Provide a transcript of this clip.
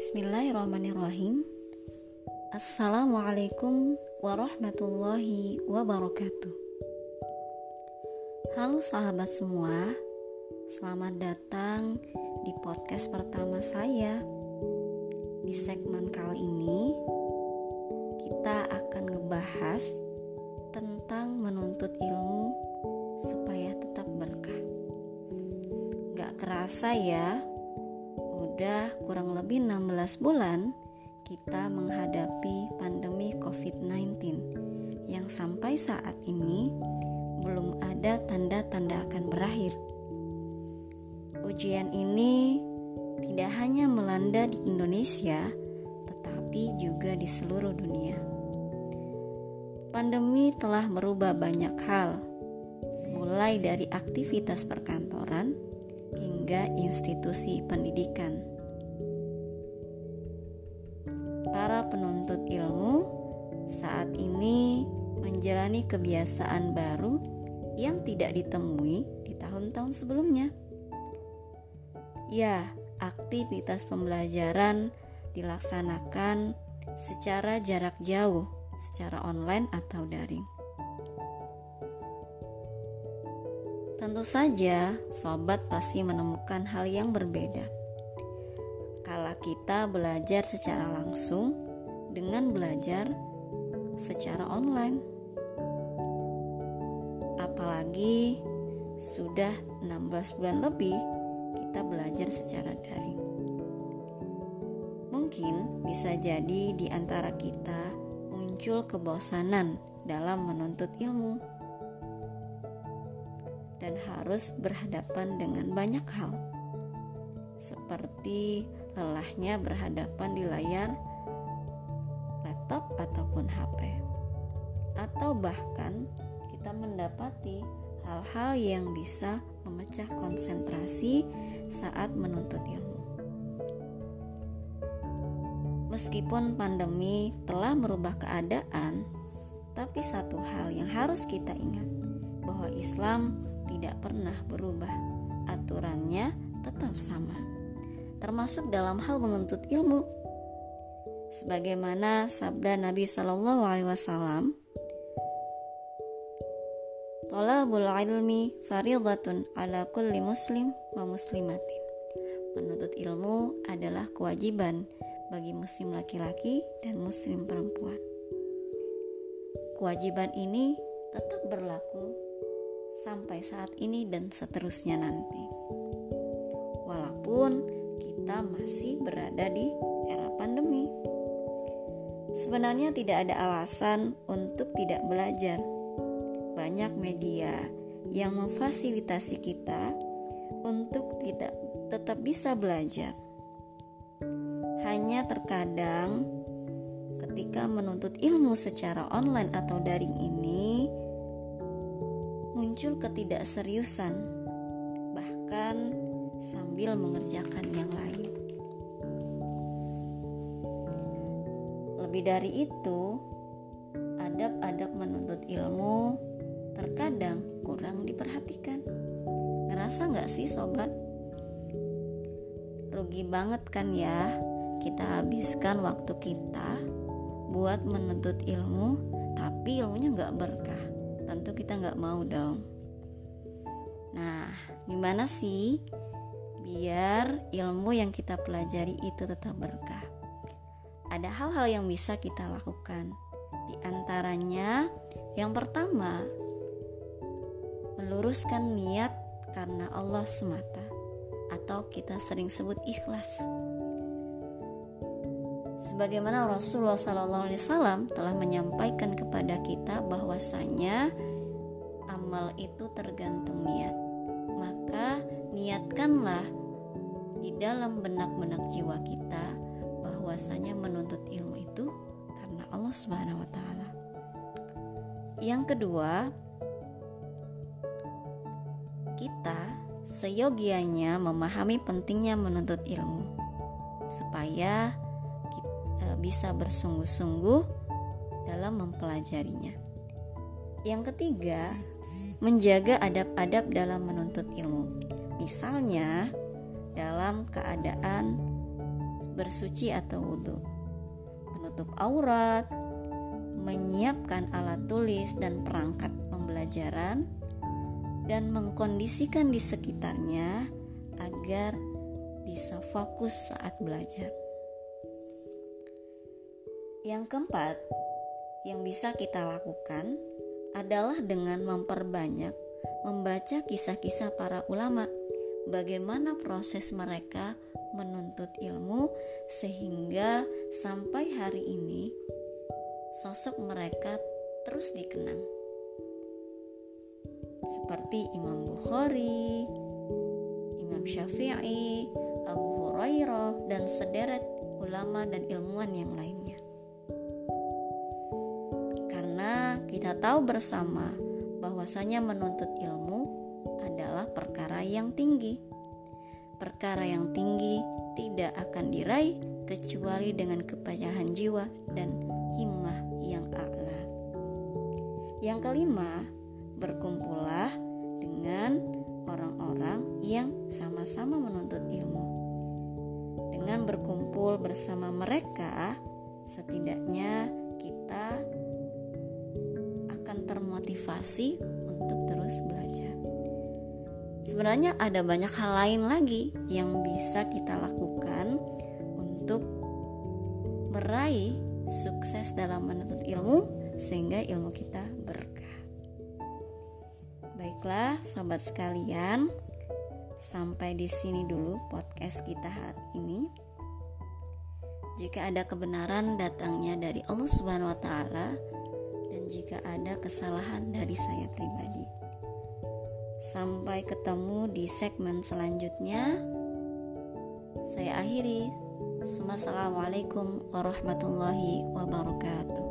Bismillahirrahmanirrahim. Assalamualaikum warahmatullahi wabarakatuh. Halo sahabat semua Selamat datang di podcast pertama saya. Di segmen kali ini Kita akan ngebahas Tentang menuntut ilmu Supaya tetap berkah. Gak kerasa ya sudah kurang lebih 16 bulan kita menghadapi pandemi COVID-19 yang sampai saat ini belum ada tanda-tanda akan berakhir. Ujian ini tidak hanya melanda di Indonesia, tetapi juga di seluruh dunia. Pandemi telah merubah banyak hal, mulai dari aktivitas perkantoran hingga institusi pendidikan. Para penuntut ilmu saat ini menjalani kebiasaan baru yang tidak ditemui di tahun-tahun sebelumnya. Ya, aktivitas pembelajaran dilaksanakan secara jarak jauh, secara online atau daring. Tentu saja, sobat pasti menemukan hal yang berbeda. Kala kita belajar secara langsung dengan belajar secara online. Apalagi sudah 16 bulan lebih kita belajar secara daring. Mungkin bisa jadi di antara kita muncul kebosanan dalam menuntut ilmu dan harus berhadapan dengan banyak hal, seperti lelahnya berhadapan di layar laptop ataupun HP, atau bahkan kita mendapati hal-hal yang bisa memecah konsentrasi saat menuntut ilmu. Meskipun pandemi telah merubah keadaan, tapi satu hal yang harus kita ingat bahwa Islam tidak pernah berubah. Aturannya tetap sama. Termasuk dalam hal menuntut ilmu. Sebagaimana sabda Nabi Shallallahu alaihi wasallam, Tolabul ilmi faridatun ala kulli muslim wa muslimatin. Menuntut ilmu adalah kewajiban bagi muslim laki-laki dan muslim perempuan. Kewajiban ini tetap berlaku sampai saat ini dan seterusnya nanti. Walaupun kita masih berada di era pandemi. Sebenarnya tidak ada alasan untuk tidak belajar. Banyak media yang memfasilitasi kita untuk tidak tetap bisa belajar. Hanya terkadang ketika menuntut ilmu secara online atau daring ini muncul ketidakseriusan, bahkan sambil mengerjakan yang lain. Lebih dari itu, adab-adab menuntut ilmu terkadang kurang diperhatikan. Ngerasa nggak sih sobat? Rugi banget kan ya kita habiskan waktu kita buat menuntut ilmu tapi ilmunya nggak berkah tentu kita nggak mau dong. Nah gimana sih biar ilmu yang kita pelajari itu tetap berkah? Ada hal-hal yang bisa kita lakukan. Di antaranya yang pertama meluruskan niat karena Allah semata atau kita sering sebut ikhlas. Sebagaimana Rasulullah SAW telah menyampaikan kepada kita bahwasanya amal itu tergantung niat. Maka niatkanlah di dalam benak-benak jiwa kita bahwasanya menuntut ilmu itu karena Allah Subhanahu wa taala. Yang kedua, kita seyogianya memahami pentingnya menuntut ilmu supaya bisa bersungguh-sungguh dalam mempelajarinya. Yang ketiga, menjaga adab-adab dalam menuntut ilmu. Misalnya, dalam keadaan bersuci atau wudhu, menutup aurat, menyiapkan alat tulis dan perangkat pembelajaran, dan mengkondisikan di sekitarnya agar bisa fokus saat belajar. Yang keempat, yang bisa kita lakukan adalah dengan memperbanyak membaca kisah-kisah para ulama, bagaimana proses mereka menuntut ilmu sehingga sampai hari ini sosok mereka terus dikenang. Seperti Imam Bukhari, Imam Syafi'i, Abu Hurairah, dan sederet ulama dan ilmuwan yang lainnya. Kita tahu bersama bahwasanya menuntut ilmu adalah perkara yang tinggi. Perkara yang tinggi tidak akan diraih kecuali dengan kepayahan jiwa dan himmah yang a'la. Yang kelima, berkumpullah dengan orang-orang yang sama-sama menuntut ilmu. Dengan berkumpul bersama mereka, setidaknya kita akan termotivasi untuk terus belajar. Sebenarnya ada banyak hal lain lagi yang bisa kita lakukan untuk meraih sukses dalam menuntut ilmu sehingga ilmu kita berkah. Baiklah, sobat sekalian, sampai di sini dulu podcast kita hari ini. Jika ada kebenaran datangnya dari Allah Subhanahu wa taala jika ada kesalahan dari saya pribadi. Sampai ketemu di segmen selanjutnya. Saya akhiri. Assalamualaikum warahmatullahi wabarakatuh.